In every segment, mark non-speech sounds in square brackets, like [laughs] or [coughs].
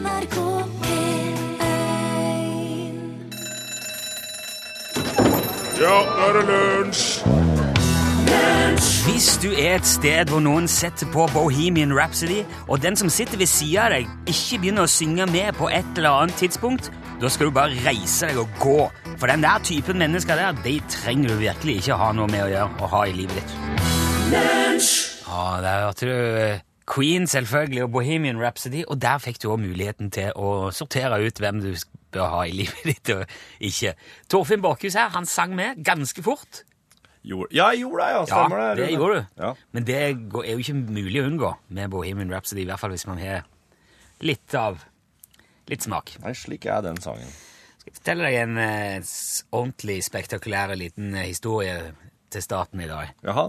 NRK P1 Ja, nå er det lunsj! Hvis du er et sted hvor noen setter på Bohemian Rhapsody, og den som sitter ved siden av deg, ikke begynner å synge med på et eller annet tidspunkt, da skal du bare reise deg og gå. For den der typen mennesker der, de trenger du virkelig ikke ha noe med å gjøre og ha i livet ditt. Ja, der hørte du eh, Queen selvfølgelig og Bohemian Rhapsody, og der fikk du også muligheten til å sortere ut hvem du bør ha i livet [laughs] ditt og ikke. Torfinn Borkhus her, han sang med ganske fort. Gjorde- Ja, jeg gjorde det, ja. Ja, det. det gjorde du. Ja. Men det er jo ikke mulig å unngå med Bohemian Rhapsody, i hvert fall hvis man har litt av litt smak. Nei, slik er den sangen. Skal jeg fortelle deg en eh, ordentlig spektakulær liten eh, historie til starten i dag Jaha.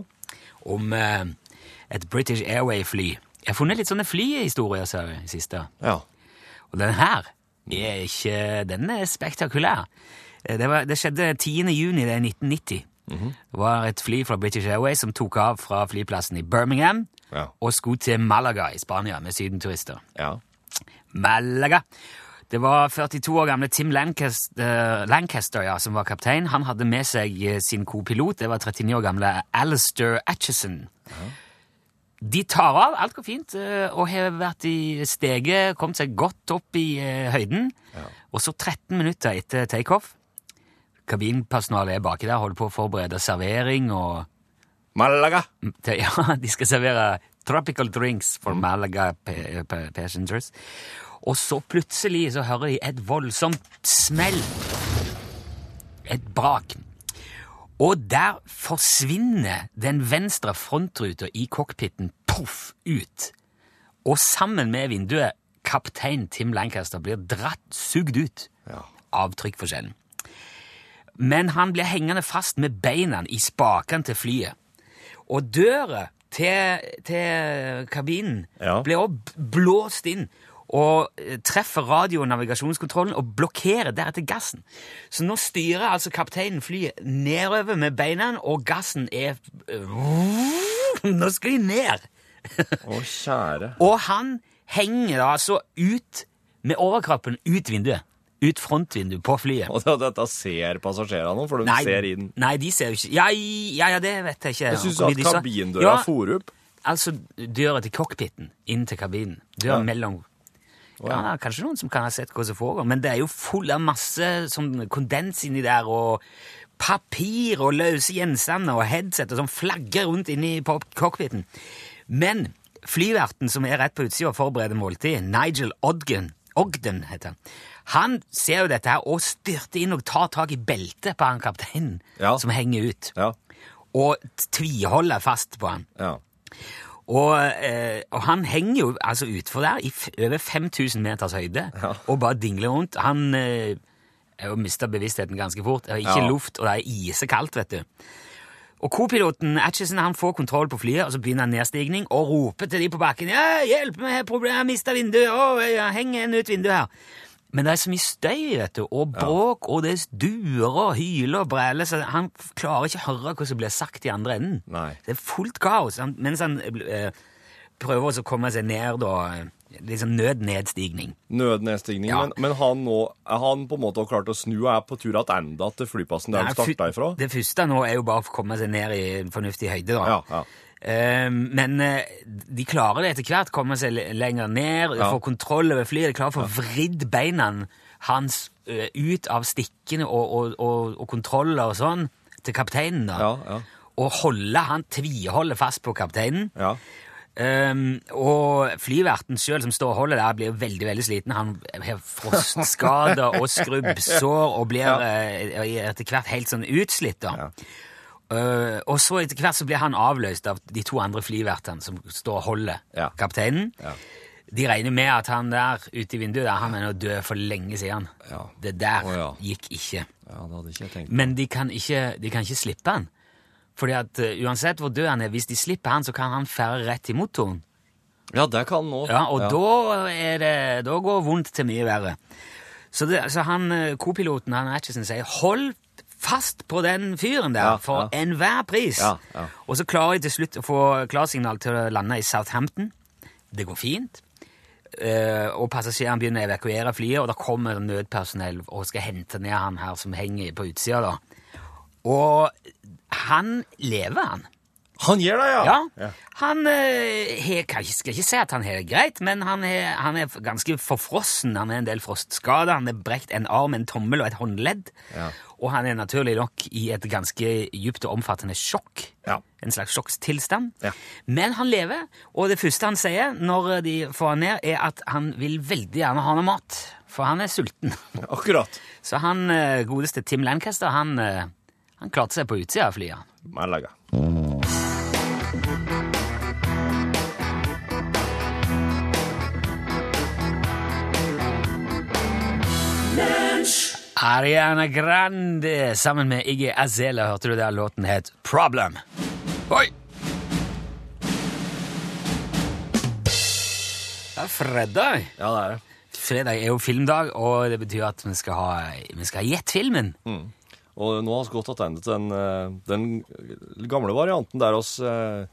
om eh, et British Airway-fly. Jeg har funnet litt sånne flyhistorier så, i siste. Ja. Og den her er ikke Den er spektakulær. Eh, Det, var, det skjedde 10. juni det er 1990. Det var et fly fra British Airways som tok av fra flyplassen i Birmingham Ja. og skulle til Malaga i Spania med sydenturister. Ja. Malaga. Det var 42 år gamle Tim Lancaster, Lancaster ja, som var kaptein. Han hadde med seg eh, sin kopilot. Det var 39 år gamle Alistair Atchison. De tar av, alt går fint, eh, og har vært i steget, kommet seg godt opp i høyden. høyden. Og så 13 minutter etter takeoff Kabinpersonalet er baki der, holder på å forberede servering og Malaga. [laughs] ja, de skal servere tropical drinks for Malaga pa- pa- passengers. Og så plutselig så hører de et voldsomt smell. Et brak. Og der forsvinner den venstre frontruta i cockpiten poff ut. Og sammen med vinduet kaptein Tim Lancaster blir dratt, sugd ut Ja. av trykkforskjellen. Men han blir hengende fast med beina i spakene til flyet. Og døra til, til kabinen Ja. blir også blåst inn og eh, treffer radio- og navigasjonskontrollen og blokkerer deretter gassen. Så nå styrer altså kapteinen flyet nedover med beina, og gassen er Nå skal de ned! Å, kjære. [laughs] Og han henger altså ut med overkroppen ut vinduet. Ut frontvinduet på flyet. Og det- dette ser passasjerene for de ser inn. nei, de ser jo ikke ja, ja, ja, det vet jeg ikke. Jeg syns at kabindøra ja, for opp. Altså døra til cockpiten inn til kabinen. Døra Ja. mellom Å, ja, Kanskje noen som kan ha sett hva som foregår, men det er jo full av masse sånn kondens inni der, og papir og løse gjenstander og headset og sånn flagger rundt inni cockpiten. Men flyverten som er rett på utsida og forbereder måltid, Nigel Ogden, Ogden heter han, han ser jo dette her og styrter inn og tar tak i beltet på han kapteinen Ja. som henger ut, Ja. og tviholder fast på han. Ja. Og, eh, og han henger jo altså utfor der i over 5000 meters høyde Ja. og bare dingler rundt. Han eh, mista bevisstheten ganske fort. Det er ikke Ja. luft, og det er isekaldt, vet du. Og Co-piloten Atchison han får kontroll på flyet, og så begynner han nedstigning og roper til de på bakken. Ja, 'Hjelp meg, jeg har mista vinduet.' Å, jeg henger en ut vinduet her. Men det er så mye støy, vet du, og bråk, og det duer og hyler og bræler, så han klarer ikke å høre hva som blir sagt i andre enden. Nei. Det er fullt kaos, han, mens han eh, prøver også å komme seg ned, da. Liksom nødnedstigning. Nødnedstigning. Ja. Men, men han nå, han på en måte klart å snu og er på tur tilbake til flyplassen der han starta ifra? Det første nå er jo bare å komme seg ned i en fornuftig høyde, da. Ja, ja. Eh, men eh, de klarer det etter hvert, komme seg le- lenger ned, Ja. få kontroll over flyet, de klarer å få vridd beina hans ut av stikkene og, og, og, og kontroller og sånn til kapteinen, da. Ja, ja. Og holde han, tviholder fast på kapteinen. Ja. Um, og flyverten sjøl som står og holder der, blir veldig veldig sliten. Han har frostskader og [laughs] skrubbsår og blir eh, etter hvert helt sånn utslitt. da. Uh, og så etter hvert så blir han avløst av de to andre flyvertene som står og holder Ja. kapteinen. Ja. De regner med at han der ute i vinduet der, han er nå død for lenge siden. Ja. Det der oh, ja. gikk ikke. ikke. Men de kan ikke, de kan ikke slippe han. Fordi at uh, uansett hvor død han er, hvis de slipper han, så kan han fære rett i motoren. Ja, det kan han òg. Ja, og Da, er det, da går vondt til mye verre. Så, det, så han, eh, kopiloten han Atchison sier 'hold fast på den fyren der for enhver pris'. Og så klarer jeg til slutt å få klarsignal til å lande i Southampton. Det går fint. Uh, og passasjerene begynner å evakuere flyet, og da kommer nødpersonell og skal hente ned han her som henger på utsida. da. Og han lever, han. Han gjør det, ja? Ja. Han eh, he, skal ikke si at han har det greit, men han er, han er ganske forfrossen. Han har en del frostskader. Han har brekt en arm, en tommel og et håndledd. Ja. Og han er naturlig nok i et ganske djupt og omfattende sjokk. Ja. En slags sjokkstilstand. Ja. Men han lever, og det første han sier når de får han ned, er at han vil veldig gjerne ha noe mat. For han er sulten. [laughs] Akkurat. Så han eh, godeste Tim Lancaster, han, eh, han klarte seg på utsida av flyet. Malaga. Ariana Grande sammen med Iggy Azela, hørte du der låten het Problem. Oi! Det er fredag. Ja, det er det. Fredag er jo filmdag, og det betyr at vi skal ha, vi skal ha gjett filmen. Og nå har vi godt attendet den, eh, den gamle varianten der oss eh,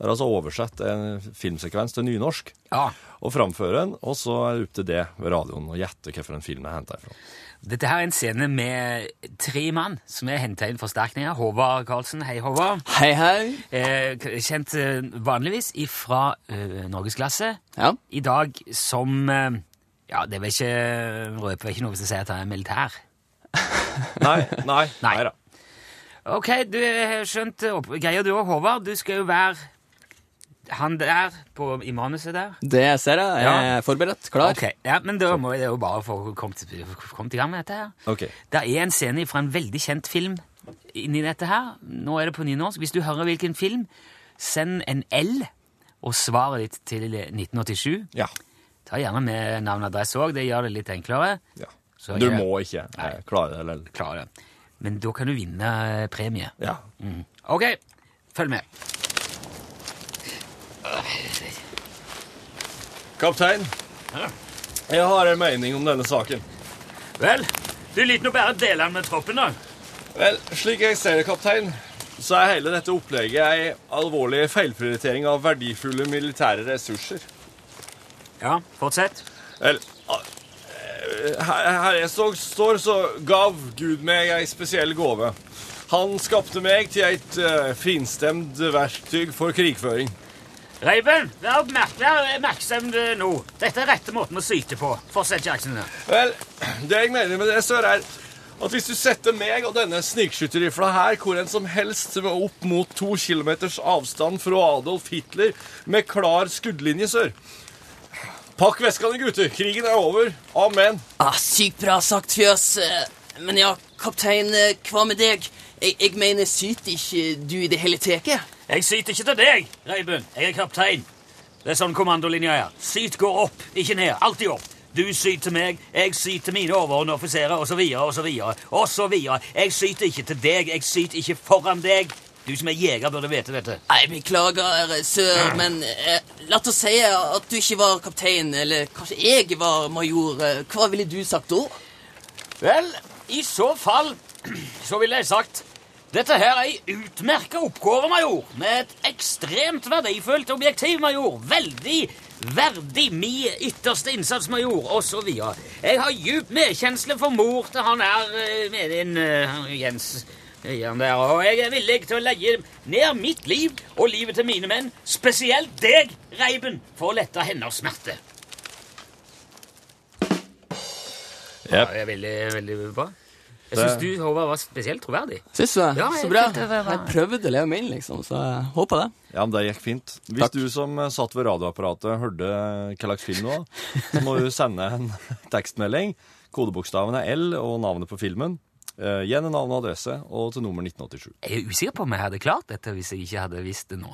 der vi har oversett en filmsekvens til nynorsk Ja. Og framføre den, og så er det opp til det ved radioen å gjette hvilken film det er henta ifra. Dette her er en scene med tre mann som er henta inn forsterkninger. Håvard Karlsen, hei Håvard. Hei, hei. Eh, kjent eh, vanligvis ifra eh, Norgesklasse. Ja. I dag som eh, Ja, det vil ikke røpe ikke noe hvis jeg sier at han er militær. [laughs] Nei, nei, Nei. nei da. Ok, du har skjønt greia du òg, Håvard. Du skal jo være han der på, i manuset der. Det ser jeg. Jeg er forberedt. Klar. Okay. ja, Men da må jeg jo bare få kommet, kommet i gang med dette her. Okay. Det er en scene fra en veldig kjent film inni dette her. Nå er det på nynorsk. Hvis du hører hvilken film, send en L og svaret ditt til 1987. Ja. Ta gjerne med navn og adresse òg. Det gjør det litt enklere. ja. Så Du jeg må ikke eh, klare det, eller klare det. Men da kan du vinne premie. Ja. Mm. Ok, følg med. Kaptein, jeg har en mening om denne saken. Vel, du liker nå bare å dele den med troppen, da. Vel, slik jeg ser det, kaptein, så er hele dette opplegget ei alvorlig feilprioritering av verdifulle militære ressurser. Ja, fortsett. Vel, eh, her, her jeg så, står, så gav Gud meg ei spesiell gåve. Han skapte meg til et uh, finstemt verktøy for krigføring. Reiben, vær oppmerk- vær oppmerksom eh, nå. Dette er rette måten å syte på. Fortsett, Jackson. Vel, det jeg mener med det, sør, er at hvis du setter meg og denne snikskytterrifla her hvor en som helst med opp mot to kilometers avstand fra Adolf Hitler med klar skuddlinje, sør Pakk veskene, gutter. Krigen er over. Amen. Ah, sykt bra sagt, Fjøs. Eh, Men ja, kaptein, eh, hva med deg? Jeg, jeg mener, syter ikke du i det hele tatt? Jeg syter ikke til deg, Reibund. Jeg er kaptein. Det er sånn kommandolinja er. Syt går opp, ikke ned. Alltid opp. Du syter til meg, jeg syter til mine overordnede offiserer, osv., osv., osv. Jeg syter ikke til deg, jeg syter ikke foran deg. Du som er jeger, burde vite dette. Nei, beklager, sør, men eh, la oss si at du ikke var kaptein, eller kanskje jeg var major. Hva ville du sagt da? Vel, i så fall så ville jeg sagt dette her er ei utmerka oppgave, major, med et ekstremt verdifullt objektiv, major. Veldig verdig mi ytterste innsats, major, osv. Jeg har djup medkjensle for mor til han her eh, med din uh, Jens Jan der, og jeg er villig til å legge ned mitt liv og livet til mine menn, spesielt deg, Reiben, for å lette hennes smerte. Ja, det er veldig, veldig bra. Jeg syns du, Håvard, var spesielt troverdig. Syns du det? Ja, så bra. Jeg prøvde å leve meg inn, liksom, så jeg håper det. Ja, men det gikk fint. Hvis Takk. du som eh, satt ved radioapparatet hørte hva slags film det var, så må du sende en [laughs] tekstmelding. Kodebokstaven er L og navnet på filmen. Eh, Igjen navn og adresse, og til nummer 1987. Jeg er usikker på om jeg hadde klart dette hvis jeg ikke hadde visst det nå.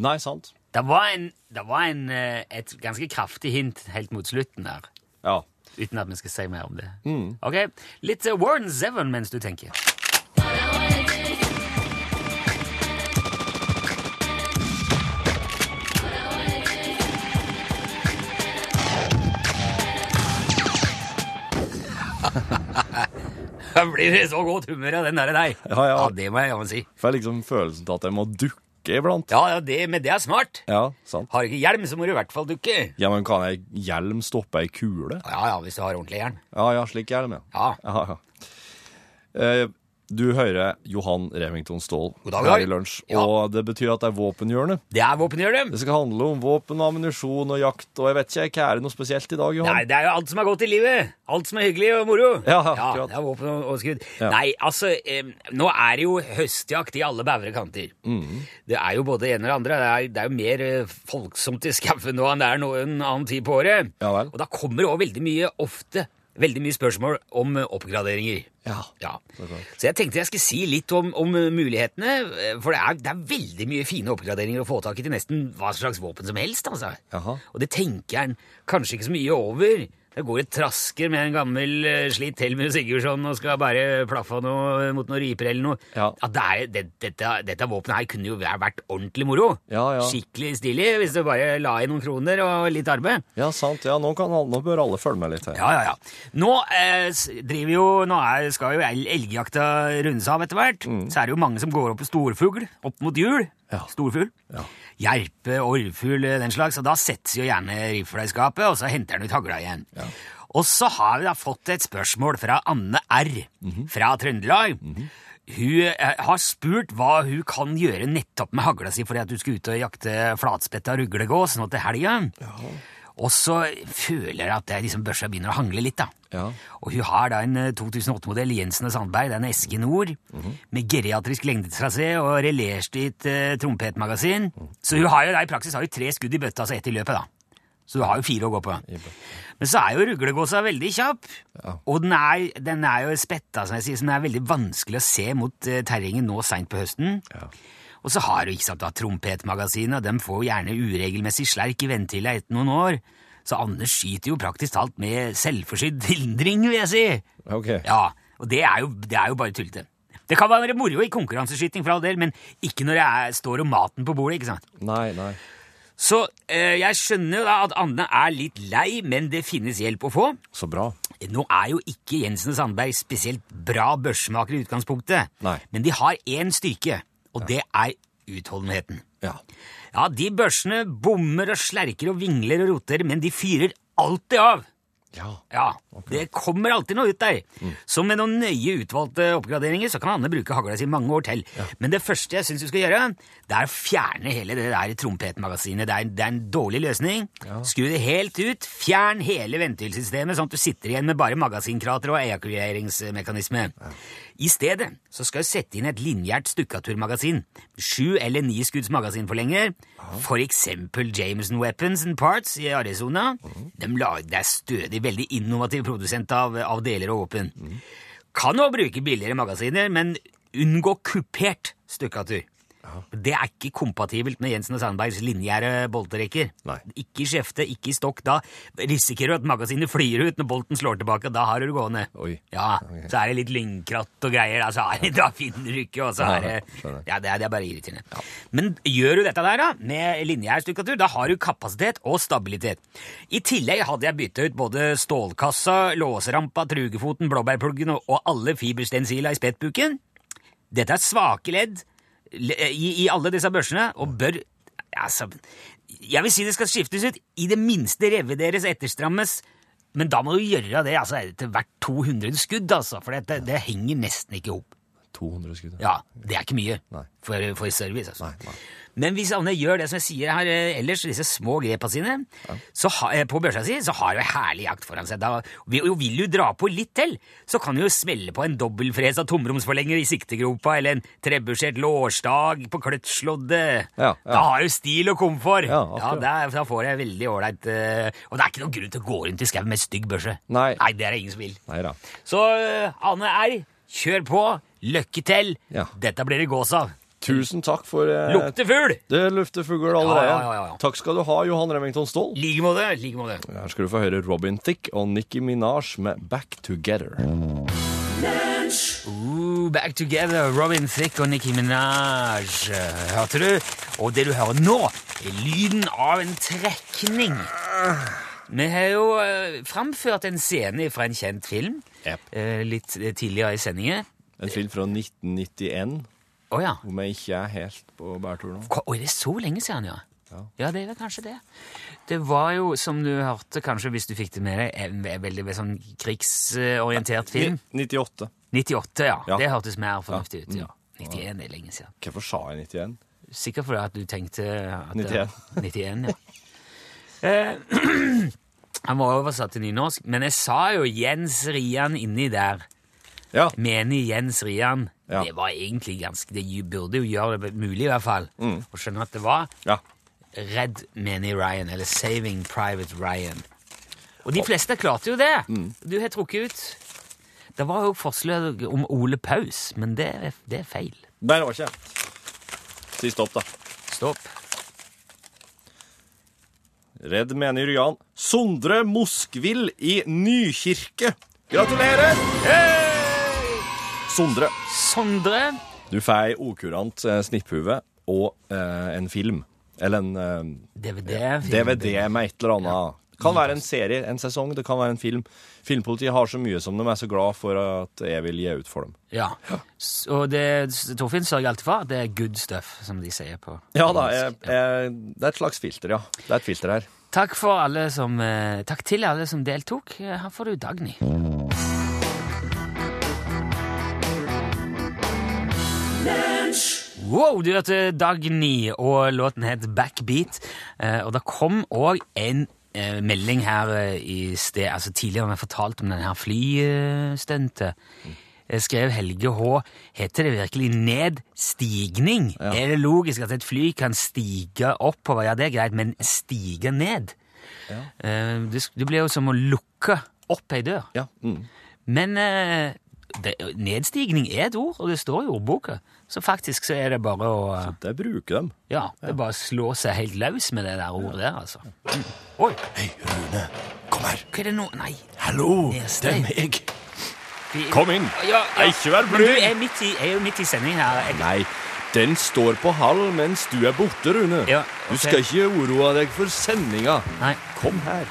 Nei, sant? Det var, en, det var en, eh, et ganske kraftig hint helt mot slutten der. Ja. Uten at vi skal si mer om det. Mm. Ok, Litt eh, Warren Zevon mens du tenker. [laughs] Jeg blir det så godt humør av den der, nei. Ja, ja. det må jeg jammen si. Får jeg liksom følelsen av at jeg må dukke dukke iblant. Ja, ja det, men det er smart. Ja, sant. Har du ikke hjelm, så må du i hvert fall dukke. Ja, men kan ei hjelm stoppe ei kule? Ja, ja, hvis du har ordentlig hjelm. Ja, ja, slik hjelm, ja. Ja. Ja, ja. Eh, du hører Johan Remington Ståhl her i lunsj, Ja. og det betyr at det er våpenhjørnet. Det er våpenhjørnet. Det skal handle om våpen, ammunisjon og jakt, og jeg vet ikke, hva er det noe spesielt i dag, Johan? Nei, det er jo alt som er godt i livet. Alt som er hyggelig og moro. Ja, akkurat. det er våpen og, skudd. Ja. Nei, altså, eh, nå er det jo høstjakt i alle bævre kanter. Mhm. Det er jo både det ene og det andre. Det er, det er jo mer eh, folksomt i skauen nå enn det er noen annen tid på året. Ja vel. Og da kommer det òg veldig mye, ofte, veldig mye spørsmål om eh, oppgraderinger. Ja. Ja. Så jeg tenkte jeg skulle si litt om, om mulighetene, eh, for det er, det er veldig mye fine oppgraderinger å få tak i til nesten hva slags våpen som helst. altså. Jaha. Og det tenker en kanskje ikke så mye over. Det går og trasker med en gammel eh, slitt Helmer Sigurdsson og skal bare plaffe noe mot noen riper eller noe. Ja. Det er, det, dette, dette våpenet her kunne jo vært ordentlig moro. Ja, ja. Skikkelig stilig hvis du bare la i noen kroner og litt arbeid. Ja, sant. Ja, nå, kan, nå bør alle følge med litt her. Ja, ja, ja. Nå eh, driver jo, nå er, skal jo el- elgjakta rundes av etter hvert. Så er det jo mange som går opp på storfugl opp mot jul. Mm. Storfugl. Ja. Jerpe, orrfugl, den slags. Og da settes jo gjerne rifla i skapet, og så henter han ut hagla igjen. Og så har vi da fått et spørsmål fra Anne R. Mhm. fra Trøndelag. Hun eh, har spurt hva hun kan gjøre nettopp med hagla si fordi at hun skal ut og jakte flatspetta ruglegås nå til helga. Og så føler jeg at jeg liksom børsa begynner å hangle litt, da. Ja. Og hun har da en eh, 2008-modell Jensen og Sandberg, det er en Eske Nord, med geriatrisk lengdetrasé og relerstyrt eh, trompetmagasin. Så hun har jo da i praksis har jo tre skudd i bøtta, altså ett i løpet, da. Så du har jo fire å gå på. Men så er jo ruglegåsa veldig kjapp, og den er, den er jo spetta, som jeg sier, så den er veldig vanskelig å se mot eh, terrenget nå seint på høsten. Og så har du ikke sant, da, trompetmagasinet, og de får gjerne uregelmessig slerk i ventila etter noen år. Så Anders skyter jo praktisk talt med selvforsydd hindring, vil jeg si. Ok. Ja, og det er jo, det er jo bare tullete. Det kan være moro i konkurranseskyting, for all del, men ikke når det er, står om maten på bordet. ikke sant? Nei, nei. Så eh, jeg skjønner jo da at Anne er litt lei, men det finnes hjelp å få. Så bra. Nå er jo ikke Jensen og Sandberg spesielt bra børsmakere i utgangspunktet, Nei. men de har én styrke, og det er utholdenheten. Ja. Ja, de børsene bommer og slerker og vingler og roter, men de fyrer alltid av. Ja. Ja, det kommer alltid noe ut der. Så med noen nøye utvalgte oppgraderinger så kan Anne bruke hagla si mange år til. Men det første jeg syns du skal gjøre, det er å fjerne hele det der trompetmagasinet. Det er, det er en dårlig løsning. Skru det helt ut. Fjern hele ventilsystemet, sånn at du sitter igjen med bare magasinkrater og ejakuleringsmekanisme. I stedet så skal jeg sette inn et linjært stukkaturmagasin. Sju eller ni skudds magasinforlenger. For eksempel Jameson Weapons and Parts i Arizona. De lager, det er stødig, veldig innovativ produsent av, av deler og våpen. Kan også bruke billigere magasiner, men unngå kupert stukkatur. Det er ikke kompatibelt med Jensen og Sandbergs linjære bolterekker. Nei. Ikke i skjefte, ikke i stokk. Da risikerer du at magasinet flyr ut når bolten slår tilbake, da har du det gående. Oi. Ja, Så er det litt lyngkratt og greier, da, det, da finner du ikke, og så er det. Ja, det er, det er bare irriterende. Men gjør du dette der, da, med linjær stukkatur, da har du kapasitet og stabilitet. I tillegg hadde jeg bytta ut både stålkassa, låserampa, trugefoten, blåbærpluggen og, og alle fiberstensila i spettbuken. Dette er svake ledd le- i, i alle disse børsene, og bør altså, Jeg vil si det skal skiftes ut, i det minste revideres etterstrammes, men da må du gjøre det altså, etter hvert 200 skudd, altså, for det, det henger nesten ikke i hop. 200 skudd. Ja, det er ikke mye for, for service. Altså. Nei, nei. Men hvis Anne gjør det som jeg sier her eh, ellers, disse små grepa sine, så ha, eh, på børsa si, så har hun herlig jakt foran seg. Da, og vil hun dra på litt til, så kan hun jo smelle på en dobbeltfresa tomromsforlenger i siktegropa, eller en trebuskjert lårstag på kløtsjloddet. Ja, ja. Da har hun stil og komfort. Ja, der, da får jeg veldig ålreit uh, Og det er ikke noen grunn til å gå rundt i skauen med stygg børse. Nei. Nei, det er det ingen som vil. Nei da. Så uh, Anne R, kjør på. Lykke til. Ja. Dette blir det gås av. Tusen takk for eh, Lukter fugl! Det lukter fugl allerede. Ja, ja, ja. Takk skal du ha, Johan Remington Ståhl. like måte. like måte. Her skal du få høre Robin Thicke og Nicki Minaj med Back Together. Ooh, back together, Robin Thicke og Nicki Minaj. Hørte du? Og det du hører nå, er lyden av en trekning. Vi har jo uh, framført en scene fra en kjent film yep. uh, litt tidligere i sendingen. En film fra 1991. Å ja. Om jeg ikke er helt på bærtur nå. Hva- Oi, det er så lenge siden, ja. Ja. Ja, det er vel kanskje det. Det var jo, som du hørte kanskje hvis du fikk det med deg, en veldig, sånn krigsorientert film. 98. 98, ja. Ja. Det hørtes mer fornuftig ut, Ja. ja. 91 er lenge siden. Hvorfor sa jeg 91? Sikkert fordi at du tenkte at 91. 91, [laughs] ja. Eh, [clears throat] Han var oversatt til nynorsk, men jeg sa jo Jens Rian inni der. Ja. mener Jens Rian. Ja. Det var egentlig ganske Det burde jo gjøre det mulig, i hvert fall, å skjønne at det var ja. Redd Menig Ryan, eller Saving Private Ryan. Og de fleste klarte jo det. Du har trukket ut. Det var jo forslag om Ole Paus, men det, er- det er feil. Nei, det var ikke Si stopp, da. Stopp. Redd mener Ryan. Sondre Moskvill i Nykirke. Gratulerer! Hey! Sondre, Sondre. du får okurant eh, snipphue og eh, en film. Eller en eh, DVD. DVD med et eller annet. Det kan være en serie, en sesong, det kan være en film. Filmpolitiet har så mye som de er så glad for at jeg vil gi ut for dem. Ja. Og det Torfinn sørger alltid for. Det er good stuff, som de sier på Ja da, jeg, jeg, det er et slags filter, ja. Det er et filter her. Takk, for alle som, eh, takk til alle som deltok. Eh, Her får du Dagny. Wow, du hørte Dagny, og låten het Backbeat. Eh, og det kom òg en eh, melding her eh, i sted, altså tidligere har vi fortalte om denne her flystuntet. Skrev Helge H. Heter det virkelig nedstigning? Er det logisk at et fly kan stige oppover? Ja, det er greit, men stige ned? Eh, det, blir jo som å lukke opp ei dør. Ja. Mm. Men nedstigning er et ord, og det står i ordboka. Så faktisk så er det bare å eh, Det bruker dem. Ja, det er bare å slå seg helt løs med det der ordet der, altså. Mm. Oi, Hei, Rune. Kom her. hva er det nå? Nei. Hallo, det er meg. Kom inn. Ja, ja. Ikke vær blyg. er, midt i, er jo midt i sending her. Jeg, Nei, den står på halv mens du er borte, Rune. Ja, Du skal ikke uroe deg for sendinga. nei. Kom her.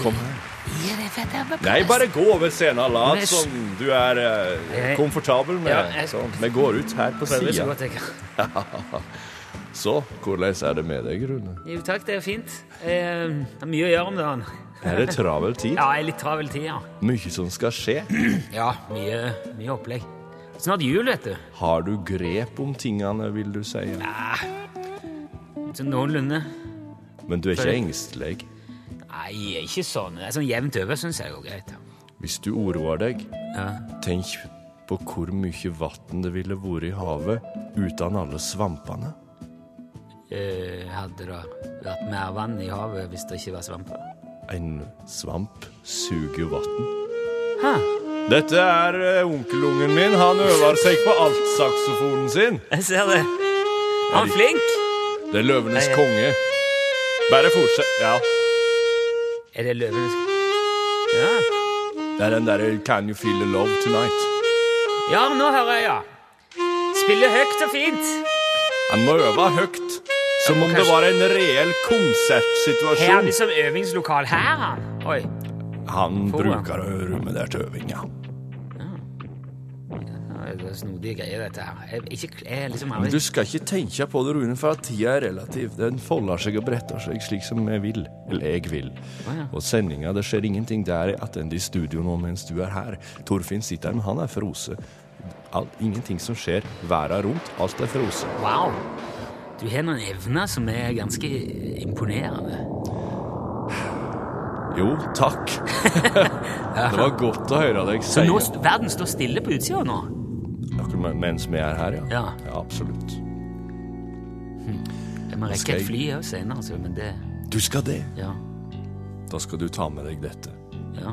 Kom her. Det det Nei, bare gå over scenen. Lat som du er eh, komfortabel med Sånn. Vi går ut her på så sida. kan. [laughs] Så, hvordan er det med deg, Rune? Jo, takk, det er fint. Eh, det er mye å gjøre om dagen. Er det travel tid? Ja, jeg er litt travel tid, ja. Mye som skal skje? [clears throat] Ja, mye, mye opplegg. Snart jul, vet du. Har du grep om tingene, vil du si? Nei, Så noenlunde. Men du er ikke engstelig? Nei, ikke sånn. Det er sånn jevnt over, syns jeg går greit. Hvis du oroer deg, Ja. tenk på hvor mye vann det ville vært i havet uten alle svampene. Eh, hadde det vært mer vann i havet hvis det ikke var svamper? En svamp suger jo vann. Hæ? Dette er eh, onkelungen min. Han øver seg på altsaksofonen sin. Jeg ser det. Han er flink! Det er løvenes konge. Bare fortsett. Ja. Er det løvenes Ja. Det er den derre Can you feel the love tonight? ja, nå hører jeg, ja. Spiller høyt og fint. Han må øve høyt. Som om det var en reell Har han konsertsituasjon. liksom øvingslokal her, han? Oi. Han Hvor? bruker rommet der til øving, ja. Snodige greier, dette her. Jeg, ikke, jeg liksom Men du skal ikke tenke på det, Rune, for at tida er relativ. Den folder seg og bretter seg slik som jeg vil. Eller jeg vil. ja. Og sendinga, det skjer ingenting der attende i studio nå mens du er her. Torfinn sitter her, men han er frose. Alt, ingenting som skjer verda rundt. Alt er frose. Wow. Du har noen evner som er ganske imponerende. Jo, takk. [laughs] det var godt å høre deg Så nå, verden står stille på utsida nå? Mens vi er her, ja. Ja. ja absolutt. Jeg må rekke et fly òg senere, altså, men det Du skal det. Ja. Da skal du ta med deg dette. Ja.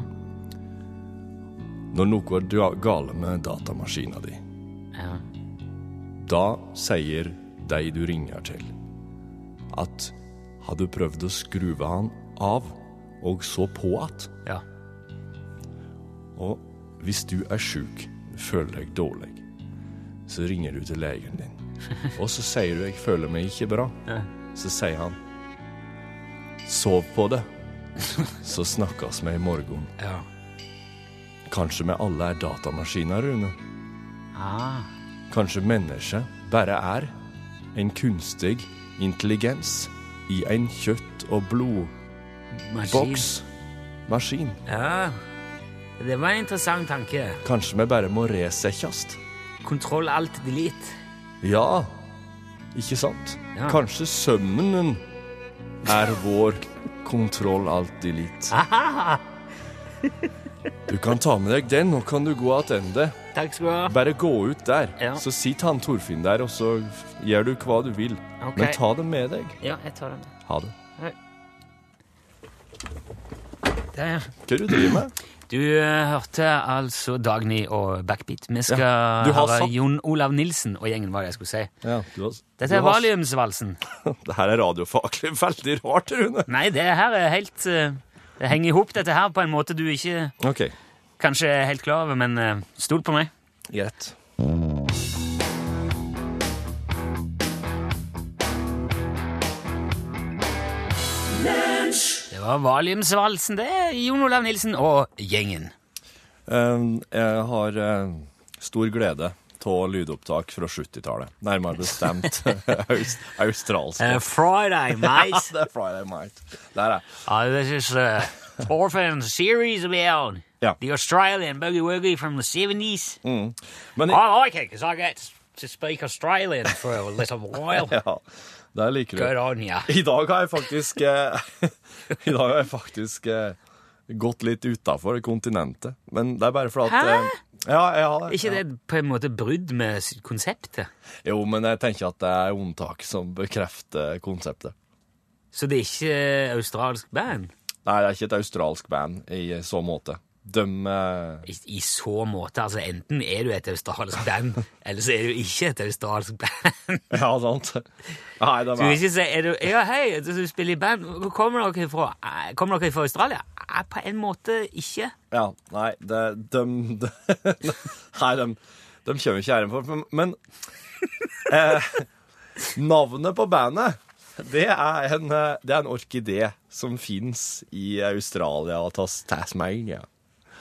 Når noe er gale med datamaskina di, ja. da sier de du ringer til, at har du prøvd å skruve han av og så på att? ja. Og hvis du er sjuk, føler deg dårlig, så ringer du til legen din. Og så sier du 'jeg føler meg ikke bra'. [laughs] Så sier han 'sov på det', så snakkes vi i morgen. ja. Kanskje vi alle er datamaskiner, Rune. Ah. Kanskje mennesket bare er en kunstig intelligens i en kjøtt- og blodboks? Maskin. Ja, det var en interessant tanke. Kanskje vi bare må resettes? Kontroll alt delete. Ja, ikke sant? Ja. Kanskje sømmen er vår kontroll alt delete. Du kan ta med deg den, og kan du gå attende. Takk skal du ha. Bare gå ut der, Ja. så sitter han Torfinn der, og så gjør du hva du vil. Okay. Men ta den med deg. Ja, jeg tar den. Ha det. Der. Hva du driver med? Du eh, hørte altså Dagny og Backbeat. Vi skal Ja, høre sagt- Jon Olav Nilsen og gjengen, hva det jeg skulle si. Ja, du har, Dette er har- valiumsvalsen. [laughs] Det her er radiofaglig [laughs] veldig rart, Rune. Nei, det her er helt eh, Det henger i hop, dette her, på en måte du ikke okay. kanskje er helt klar over, men eh, stol på meg. greit. Var valiumsvalsen, det. er Jon Olav Nilsen og gjengen. Jeg har eh, stor glede av lydopptak fra 70-tallet. Nærmere bestemt [laughs] aust australsk. Uh, Friday, [laughs] mate. det er Friday Night. Der er Uh, this is uh, Orphan series about Ja. the Australian boogie woogie from the 70s. Men i, I like it because I get to speak Australian for a little while. [laughs] ja, der liker du. Good. I dag har jeg faktisk eh, [laughs] I dag har jeg faktisk eh, gått litt utafor kontinentet. Men det er bare for at Hæ? eh, ja, jeg har det. ikke ja. det på en måte brudd med konseptet? Jo, men jeg tenker at det er unntak som bekrefter konseptet. Så det er ikke australsk band? Nei, det er ikke et australsk band i så måte. Eh, I, I så måte, altså enten er du et australsk band, [laughs] eller så er du ikke et australsk band. [laughs] Ja, sant. Nei, de Du vil er ikke si er du, Ja, hei, du spiller i band. Hvor Kommer dere fra? Eh, Kommer dere fra Australia? Eh, På en måte ikke. Ja, nei, det, de, de [laughs] Nei, de, de kommer ikke her for Men, eh, navnet på bandet, det er en, eh, det er en orkidé som fins i Australia og Tas Tasmania.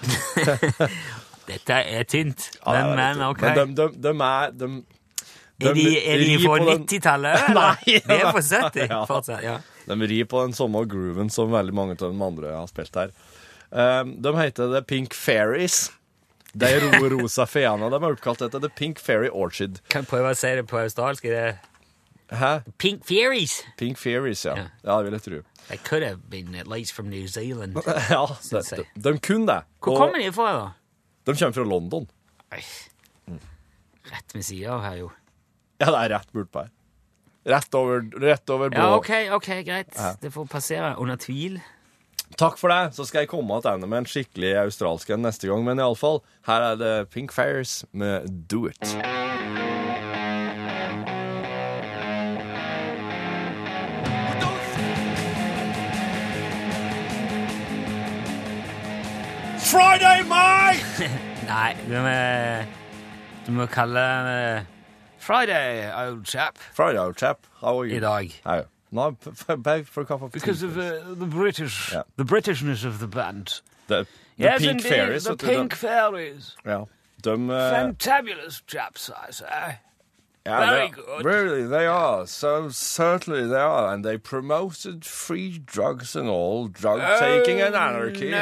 [laughs] Dette er tynt, Ja, men, ok. Men de, de, de er de, er de, er de på 90-tallet? [laughs] Nei, De er på 70 ja. fortsatt, ja. De rir på den samme grooven som veldig mange av de andre har spilt her. Um, de heter The Pink Fairies. De ro [laughs] rosa feene. De er oppkalt etter The Pink Fairy Orchid. Kan jeg prøve å si det på australsk? Er det Hæ? Pink Fairies? Pink Fairies, ja. Ja. Ja, det vil jeg tro. They could have been at least from New Zealand. [laughs] Ja, de, de, de kunne det. Hvor kommer de fra, da? De kommer fra London. Oi. Rett ved sida av her, jo. Ja, det er rett bortpå her. Rett over, rett over blå. Ja, OK, ok, greit. Det får passere under tvil. Takk for det. Så skal jeg komme tilbake med en skikkelig australsk en neste gang. Men iallfall, her er det Pink Fairies med Do It. Friday, mate! Nei, må, du må kalle Friday, old chap, Friday, old chap. How are you? i dag. Hi. No, p- beg for a cup of tea. Because of uh, the British, Yeah. the Britishness of the band. The, the yes, Pink indeed, Fairies. the du, Pink Fairies. Ja. De, eh, Fantabulous chaps, I say. Yeah, Very they- good. Really, they are. So certainly they are, and they promoted free drugs and all drug taking and anarchy. Oh,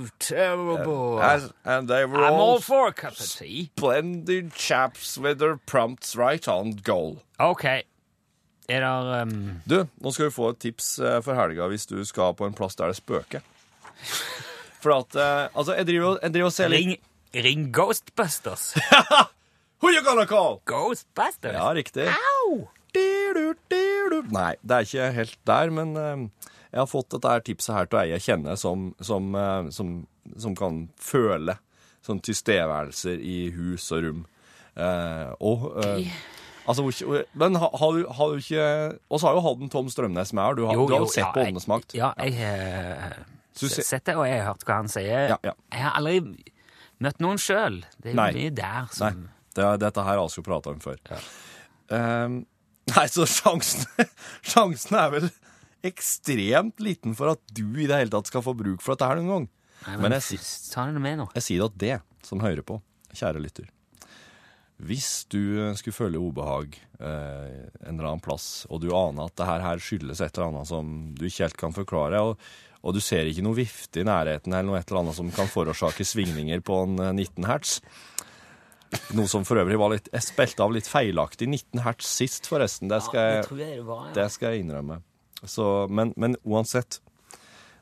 No, terrible. As, and they were I'm all, all for a cup of tea. splendid chaps with their prompts right on goal. Okay. Er det um, Du, nå skal du få et tips eh, for helga hvis du skal på en plass der det spøker. For at uh, Altså, jeg driver, jeg driver og ser litt ring, ring Ghostbusters? [laughs] Who you gonna call? Ghostbusters? Ja, riktig. Au! Nei, det er ikke helt der, men eh, jeg har fått dette tipset her til ei jeg kjenner som, som, eh, som, som kan føle sånn tilstedeværelser i hus og rom. Eh, og eh, Altså, Men har, har, du, har du ikke Og så har jo hatt en Tom Strømnes med her. Du har, du har jo sett på jeg- Åndenes makt. Ja, jeg har Så sett det, og jeg har hørt hva han sier. Ja, ja. Jeg har aldri møtt noen sjøl. Det er jo mye der Nei, som det, er- dette her har vi jo prata om før. Ehm, nei, så sjansen, [laughs] sjansen er vel ekstremt liten for at du i det hele tatt skal få bruk for dette her noen gang. Nei, Men men jeg, Ta det med nå. jeg sier at det som hører på, kjære lytter Hvis du skulle føle ubehag eh, en eller annen plass, og du aner at det her, skyldes et eller annet som du ikke helt kan forklare, og, og du ser ikke noe vifte i nærheten eller noe et eller annet som kan forårsake svingninger på en eh, 19 hertz, noe som for øvrig var litt, jeg spilte av litt feilaktig 19 hertz sist, forresten. Det skal jeg, jeg det var, ja. det skal jeg innrømme. Så, men, men uansett,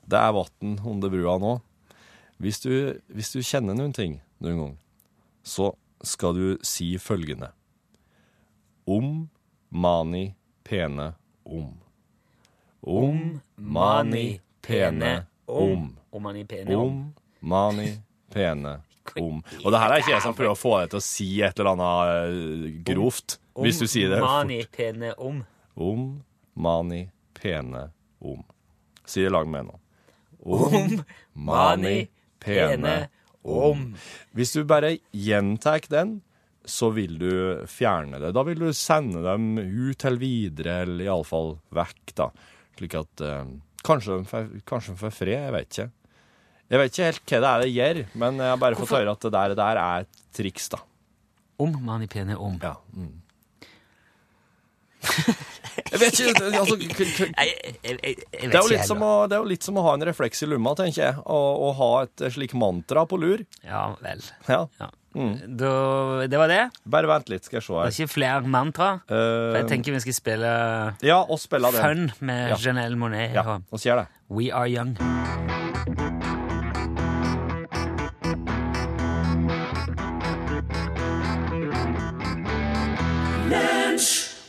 det er vann under brua nå. Hvis du, hvis du kjenner noen ting noen gang, så skal du si følgende. Om mani pene om. Om mani pene om. Om mani pene om. Om mani pene om. Og det her er ikke jeg som prøver å få deg til å si et eller annet eh, grovt, hvis du sier det. Om Mani pene om. Om mani pene om. Si det i lag med nå. Om mani pene om. Hvis du bare gjentar den, så vil du fjerne det. Da vil du sende dem ut til videre, eller iallfall vekk, da. Slik at eh, Kanskje de får- kanskje de får fred, jeg vet ikke. Jeg vet ikke helt hva det er det gjør, men jeg har bare fått høre at det der, det der er et triks, da. Om man i pene om. Ja. Mm. [laughs] jeg vet ikke altså, vet det er, jo litt som å, det er jo litt som å ha en refleks i lomma, tenker jeg. Å ha et slik mantra på lur. Ja vel. Ja. Ja. Da, det var det. Bare vent litt, skal jeg se Det er ikke flere mantra. For jeg Eh, tenker vi skal spille ja, og spille det. Fun med Ja. Janelle Monet. Ja, og sier det. We Are Young.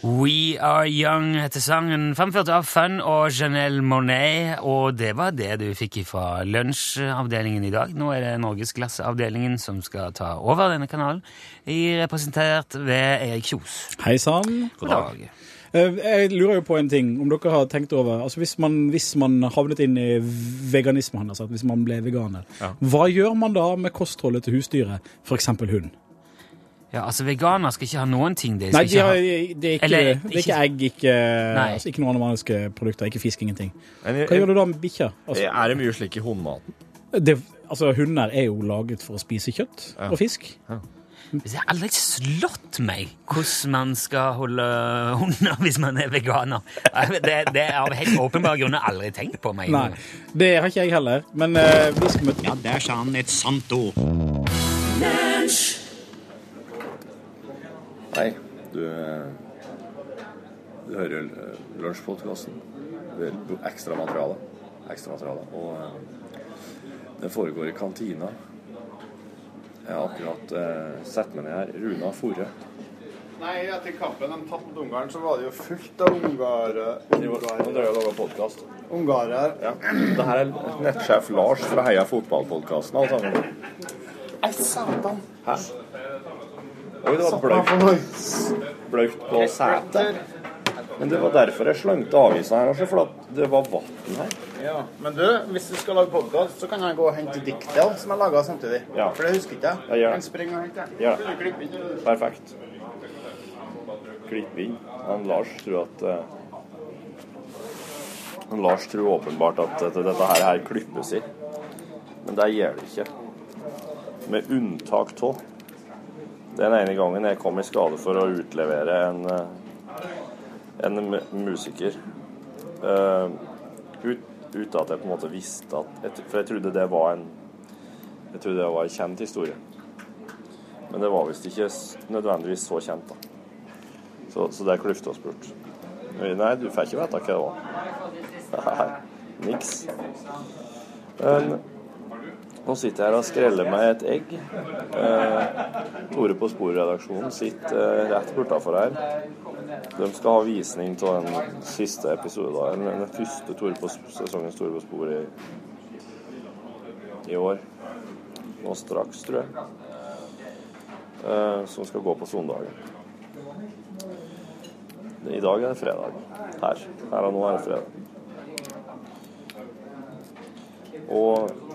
We Are Young heter sangen, fremført av Fun og Janelle Monet. Og det var det du fikk fra lunsjavdelingen i dag. Nå er det Norgesklasseavdelingen som skal ta over denne kanalen, i- representert ved Erik Kjos. Hei sann. God dag. Eh, Jeg lurer jo på en ting, om dere har tenkt over altså Hvis man, hvis man havnet inn i veganisme, han hvis man ble veganer, hva gjør man da med kostholdet til husdyret, f.eks. hund? Ja, altså Veganer skal ikke ha noen ting. De skal Nei, de ikke har, ha. det, er ikke, Eller, det er ikke egg, ikke, altså, ikke noen animalske produkter, ikke fisk, ingenting. Men, Hva gjør du da med bikkja? Altså, Er det mye slik i hundematen? det, altså, hunder er jo laget for å spise kjøtt og fisk. Det har aldri slått meg hvordan man skal holde hunder hvis man er veganer. Det, det er av helt åpenbare grunner aldri tenkt på meg. Nei, det har ikke jeg heller, men uh, vi skal møte Ja, der sa han et sant ord. Hei, du, eh, du hører uh, lunsjpodkasten. Du hører ekstra materiale, Og eh, det foregår i kantina. Jeg har akkurat uh, satt meg ned her. Runa Fore. Nei, etter kampen de tapte mot Ungarn, så var det jo fullt av ungarere. Nå drar jeg lager podkast. ungarer. Ja. Det her er nettsjef Lars fra Heia fotballpodkasten. alle sammen. Nei, satan. Hæ? Oi, det var bløt på setet. Men det var derfor jeg slengte avisa her, for at det var vann her. Ja. Men du, hvis du skal lage podkast, så kan jeg gå og hente diktet som jeg laga samtidig. Ja. For det husker ikke jeg. Ja, gjør det. Kan springe og hente. Gjør det. Perfekt. Klipp inn. Han Lars tror at uh, han Lars tror åpenbart at dette, dette her, her klippes i. Men det gjør det ikke. Med unntak av den ene gangen jeg kom i skade for å utlevere en, eh, en musiker. Uh, ut, uten at jeg på en måte visste at For jeg trodde det var en jeg trodde det var en kjent historie. Men det var visst ikke nødvendigvis så kjent, da. Så, så det kløfta oss bort. Nei, du får ikke vite hva det var. Nei, [laughs] niks. Men nå sitter jeg her og skreller meg et egg. Eh, Tore på Spor-redaksjonen sitter eh, rett bortafor her. De skal ha visning av den siste episoden, den, første Tore på, sesongen Tore på Spor i, i år. Nå straks, tror jeg. Eh, som skal gå på søndagen. I dag er det fredag. Her. Her og nå er det fredag. Og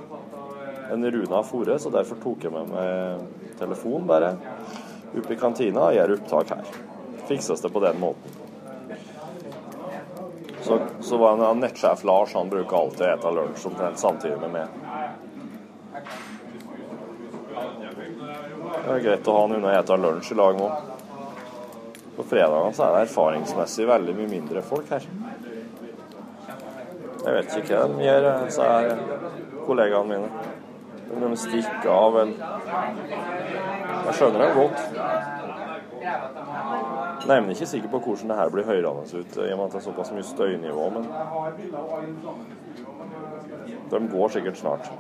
en Runa Fore, så derfor tok jeg med meg telefon bare opp i kantina og gjør opptak her. Fikses det på den måten. Så, så var en nettsjef Lars, han bruker alltid å spise lunsj omtrent samtidig med meg. Det er greit å ha han unna å spise lunsj i lag med. På fredagene så er det erfaringsmessig veldig mye mindre folk her. Jeg vet ikke hva de gjør, disse kollegaene mine. Om de stikker av. Jeg skjønner dem godt. Nei, men ikke sikker på hvordan det her blir hørende ut, i og med at det er såpass mye støynivå, men de går sikkert snart.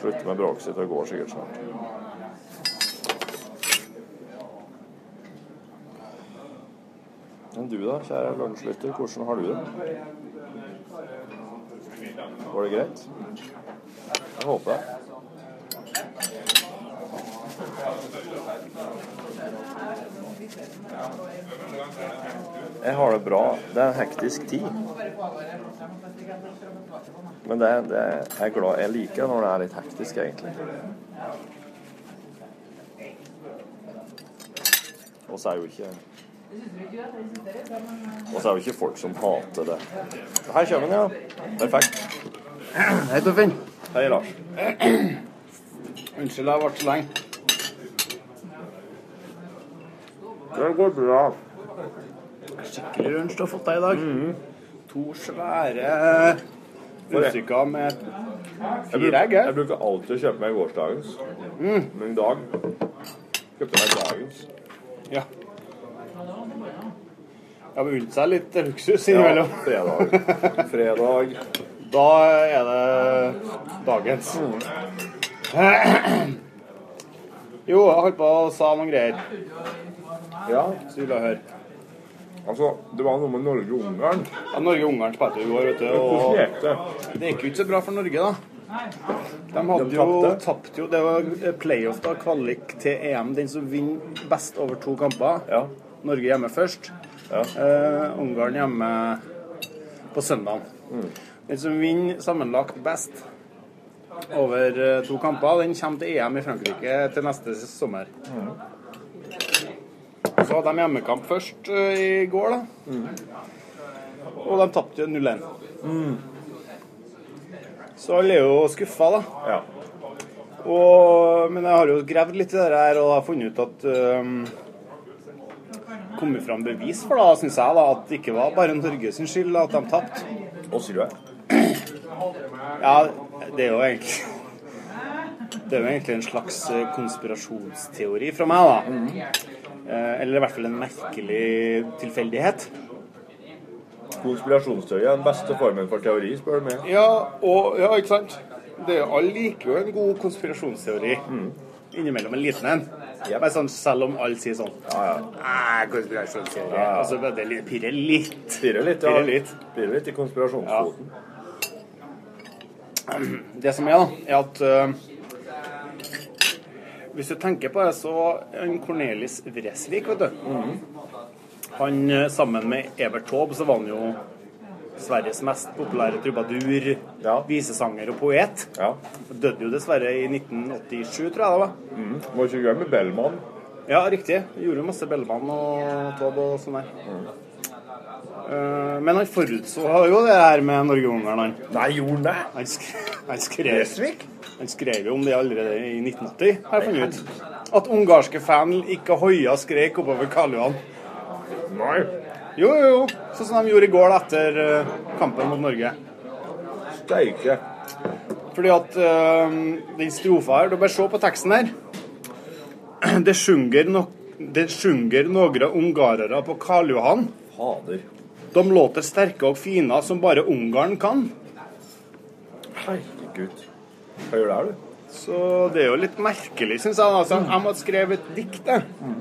Slutter med bråket sitt og går sikkert snart. Men du da, kjære lunsjlytter, hvordan har du det? Går det greit? Jeg håper det. Jeg har det bra. Det er en hektisk tid. Men det, det jeg er glad Jeg liker det når det er litt hektisk, egentlig. Og så er jo ikke Og så er jo ikke folk som hater det. Her kommer den, ja. Perfekt. Hei, Torfinn. Hei, Lars. Unnskyld, jeg vært så lenge. Det går bra. Skikkelig lunsj du har fått deg i dag. To svære rundstykker med fire egg. Jeg her. bruker alltid å kjøpe meg gårsdagens. Men i dag kjøpte jeg meg dagens. Ja. Jeg har begynt seg litt luksus Ja, innimellom. fredag. Fredag. Da er det dagens. Jo, jeg holdt på å sa noen greier. Ja, Så vil jeg høre. altså, det var noe med Norge og Ungarn. Ja, Norge-Ungarn spilte jo i går, vet du. Og det? det gikk jo ikke så bra for Norge, da. De hadde De jo tapt jo Det var playoff, da. Kvalik til EM. Den som vinner best over to kamper. Ja. Norge hjemme først. Ja. Eh, Ungarn hjemme på søndag. Mm. Den som vinner sammenlagt best over eh, to kamper, den kommer til EM i Frankrike til neste sommer. Mm. Så hadde de hjemmekamp først eh, i går, da. Mm. Og de tapte 0-1. Så alle er jo skuffa, da. ja. Og, men jeg har jo gravd litt i det her og har funnet ut at um, kommet fram bevis for da, syns jeg, da, at det ikke var bare Norge sin skyld at de tapte. Hva sier du? Ja, det er jo egentlig Det er jo egentlig en slags eh, konspirasjonsteori fra meg, da. Eh, Eller i hvert fall en merkelig tilfeldighet. Konspirasjonsteori er den beste formen for teori, spør du meg. Ja, og, ja, ikke sant? Det er jo, alle liker jo en god konspirasjonsteori. Innimellom en liten en. Bare sånn, selv om alle sier sånn Ja, ja. Konspirasjonsteori. Ja, ja. Altså, det pirrer litt. Pirrer litt, ja. Pirrer litt. Pirrer litt i konspirasjonsfoten. Det som er, da, er at uh, Hvis du tenker på det, så han Cornelis Vresvik, vet du Han øh, sammen med Evert Taube, så var han jo Sveriges mest populære trubadur, Ja. visesanger og poet. Ja. Døde jo dessverre i 1987, tror jeg det var. Mm. Må ikke glemme Bellman. Ja, riktig. Gjorde jo masse Bellman og Taube og sånn der. Eh, men han forutså jo det her med Norge-Ungarn, han. Nei, gjorde han det? Han, sk han, skrev, han skrev jo om det allerede i 1980, har jeg funnet ut. At ungarske fan ikke hoia og skrek oppover Karl Johan. Nei. Jo, jo, jo. Sånn som de gjorde i går etter eh, kampen mot Norge. Steike. Fordi at øh, den strofa her Du bare se på teksten her. [clears throat] Det sjunger, no det sjunger noen ungarere på Karl Johan. Fader. De låter sterke og fine som bare Ungarn kan. Herregud. Hva gjør det her, du? Så det er jo litt merkelig, syns jeg. Altså, jeg måtte skrive et dikt, jeg.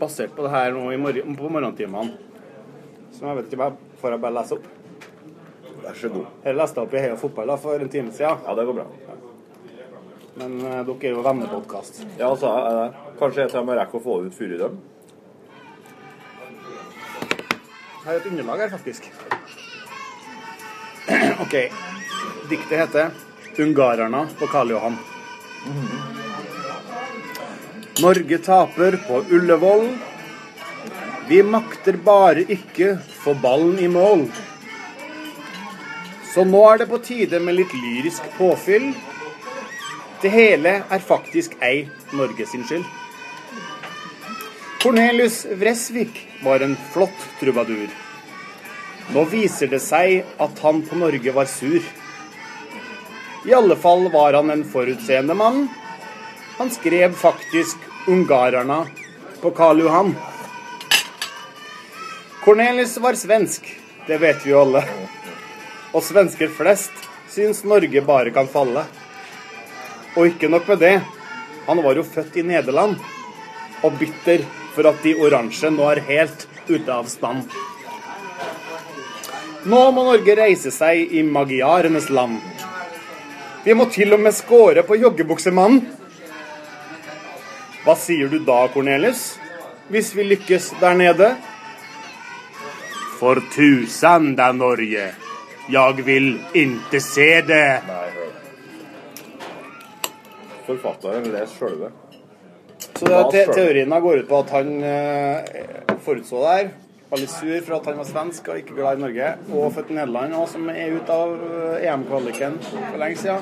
Basert på det her nå i morgen, på morgentimene. Som jeg vet ikke hva får jeg bare lese opp. Vær så god. Jeg leste opp i Heia Fotball da, for en time siden. Ja, det går bra. Men uh, dere er jo vennepodkast. Ja, altså, uh, Kanskje jeg til og med rekker å få ut før i dem? Er et underlag her, faktisk. [clears throat] OK. Diktet heter 'Ungarerne på Karl Johan'. Norge taper på Ullevål. Vi makter bare ikke få ballen i mål. Så nå er det på tide med litt lyrisk påfyll. Det hele er faktisk ei Norge sin skyld. Cornelius Vresvik var en flott trubadur. Nå viser det seg at han på Norge var sur. I alle fall var han en forutseende mann. Han skrev faktisk 'Ungarerna' på Karl Johan. Cornelius var svensk, det vet vi jo alle. Og svensker flest syns Norge bare kan falle. Og ikke nok med det, han var jo født i Nederland, og bitter for at de oransje nå er helt ute av stand. Nå må Norge reise seg i magiarenes land. Vi må til og med score på joggebuksemannen. Hva sier du da, Cornelius? Hvis vi lykkes der nede? For tusen da, Norge. Jeg vil ikke se det. Nei, hør. Forfatteren leser sjølve. Så te teorien går ut på at han eh, forutså det her. Var litt sur for at han var svensk og ikke glad i Norge. Og født i Nederland, òg, som er ute av eh, EM-kvaliken for lenge siden.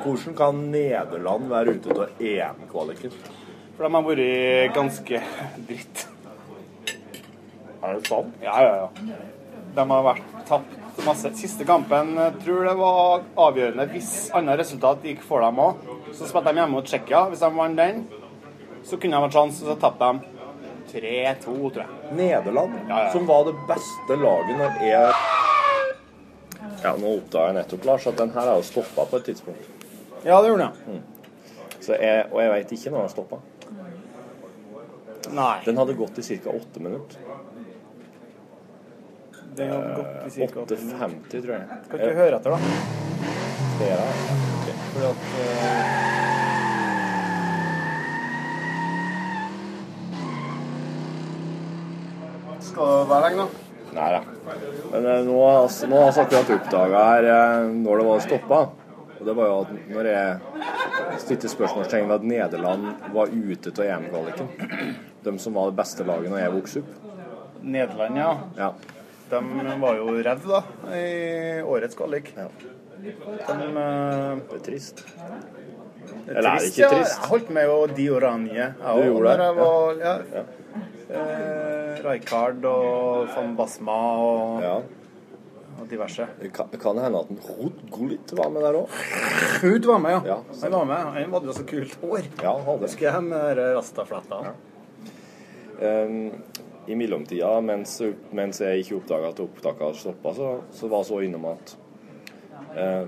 Hvordan kan Nederland være ute av EM-kvaliken? For de har vært ganske dritt. Er det sant? Ja, ja, ja. De har vært tapt masse. Siste kampen tror det var avgjørende hvis annet resultat gikk for dem òg. Så spilte de hjemme mot Tsjekkia. Hvis de vant den, så kunne de hatt sjanse, så tapte de 3-2, tror jeg. Nederland, Ja, ja. som var det beste laget når jeg Ja, nå oppdaga jeg nettopp, Lars, at den her har jo stoppa på et tidspunkt. Ja, det gjorde de. Så jeg, og jeg veit ikke når den stoppa. Nei. Den hadde gått i ca. åtte minutter. Det har gått i cirka åtte 8.50, tror jeg. Kan ikke høre etter, da? Det er det? Fordi at eh, Skal det være lenge, da? Nei da. Men eh, nå har vi nå har vi akkurat oppdaga her eh, når det var stoppa. Og det var jo at når jeg stilte spørsmålstegn ved at Nederland var ute av EM-kvaliken De som var det beste laget når jeg vokste opp. Nederland, ja. Ja. De var jo redde, da, i årets kvalik. Ja. De eh, Det er trist. Det Eller er det ikke ja. trist? Jeg holdt med jo De Oranje. jeg Du også, gjorde det, når Jeg ja. var, ja. Eh, Rijkaard og van Basma og, Ja. og diverse. Kan, det hende at en Hod Gullit var med der òg. Hud var med, ja. Ja. Han var med. Han hadde jo så kult hår. Ja, han hadde Husker jeg med de Ja. Um, I mellomtida, mens, mens jeg ikke oppdaga at opptaket stoppa, så, så var så innom at eh,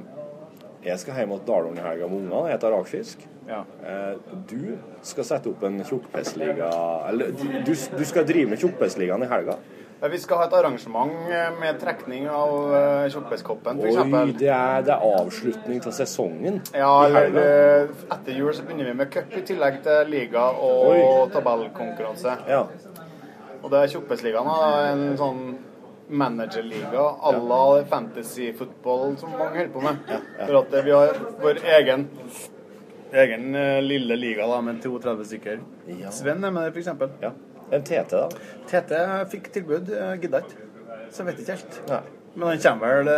jeg skal hjem til Dalung i helga med ungene. Jeg heter Rakfisk. Ja. Eh, du skal sette opp en tjukkpissliga Eller du, du, du skal drive med tjukkpissligaen i helga. Vi skal ha et arrangement eh, med trekning av tjukkpisskoppen, f.eks. Oi, det er, det er avslutning av sesongen Ja, i helga. eh, etter jul så begynner vi med cup i tillegg til liga og tabellkonkurranse. Ja. Og det er Kjoppesligaen. en sånn managerliga à la fantasy-fotball som mange holder på med. For at eh, vi har vår egen egen eh, lille liga da, med 32 stykker. Sven er med der, f.eks. ja. En TT, da? Tete fikk tilbud, eh, gidda ikke. Så jeg vet ikke helt. Nei. Men han kommer vel